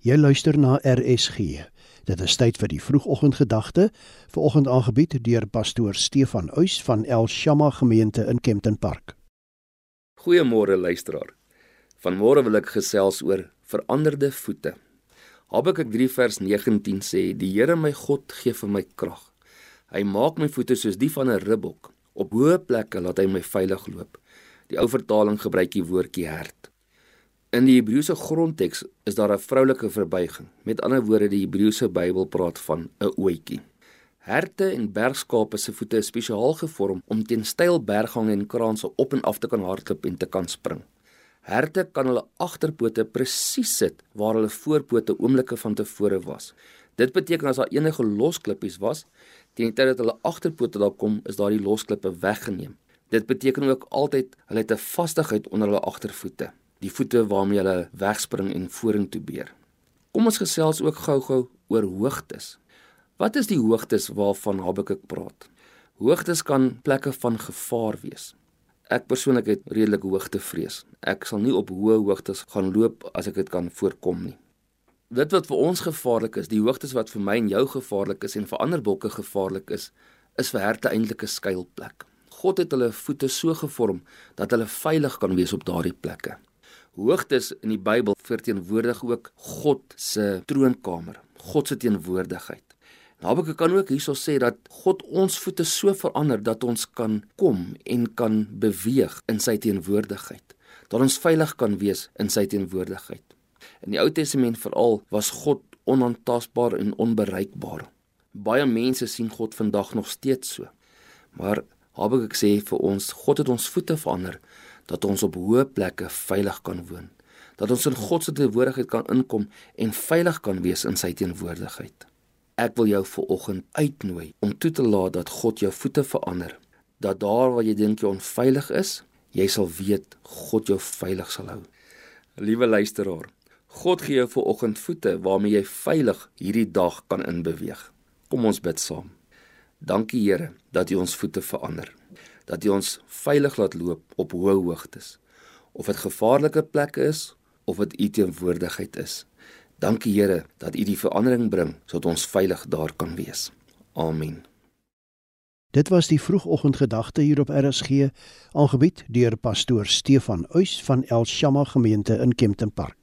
Jy luister na RSG. Dit is tyd vir die vroegoggendgedagte, vanoggend aangebied deur pastoor Stefan Uys van El Shama gemeente in Kempton Park. Goeiemôre luisteraar. Vanmôre wil ek gesels oor veranderde voete. Habakuk 3 vers 19 sê: "Die Here my God gee vir my krag. Hy maak my voete soos die van 'n ribbok. Op hoë plekke laat hy my veilig loop." Die ou vertaling gebruik die woordjie hert. In die Hebreëse grondteks is daar 'n vroulike verbuiging. Met ander woorde, die Hebreëse Bybel praat van 'n oetjie. Herte en bergskape se voete is spesiaal gevorm om teen steil berggange en kraanse op en af te kan hardloop en te kan spring. Herte kan hulle agterpote presies sit waar hulle voorpote oomblikke van tevore was. Dit beteken as daar enige losklippies was, teen die tyd dat hulle agterpote daar kom, is daardie losklippe weggeneem. Dit beteken ook altyd hulle het 'n vastigheid onder hulle agtervoete die voete waarmee hulle wegspring en vorentoe beer. Kom ons gesels ook gou-gou oor hoogtes. Wat is die hoogtes waarvan Habakuk praat? Hoogtes kan plekke van gevaar wees. Ek persoonlik het redelik hoogtevrees. Ek sal nie op hoë hoogtes gaan loop as ek dit kan voorkom nie. Dit wat vir ons gevaarlik is, die hoogtes wat vir my en jou gevaarlik is en vir ander bokke gevaarlik is, is vir herte eintlik 'n skuilplek. God het hulle voete so gevorm dat hulle veilig kan wees op daardie plekke. Hoogtes in die Bybel verteenwoordig ook God se troonkamer, God se teenwoordigheid. Habakuk kan ook hierso sê dat God ons voete so verander dat ons kan kom en kan beweeg in sy teenwoordigheid, dat ons veilig kan wees in sy teenwoordigheid. In die Ou Testament veral was God onaantastbaar en onbereikbaar. Baie mense sien God vandag nog steeds so. Maar Habakuk sê vir ons, God het ons voete verander dat ons op hoë plekke veilig kan woon, dat ons in God se teenwoordigheid kan inkom en veilig kan wees in sy teenwoordigheid. Ek wil jou viroggend uitnooi om toe te laat dat God jou voete verander, dat daar waar jy dink jy onveilig is, jy sal weet God jou veilig sal hou. Liewe luisteraar, God gee jou viroggend voete waarmee jy veilig hierdie dag kan inbeweeg. Kom ons bid saam. Dankie Here dat U ons voete verander dat U ons veilig laat loop op hoë hoogtes. Of dit gevaarlike plekke is of dit U teenwoordigheid is. Dankie Here dat U die verandering bring sodat ons veilig daar kan wees. Amen. Dit was die vroegoggendgedagte hier op RSG, aangebied deur pastoor Stefan Uys van El Shama gemeente in Kempton Park.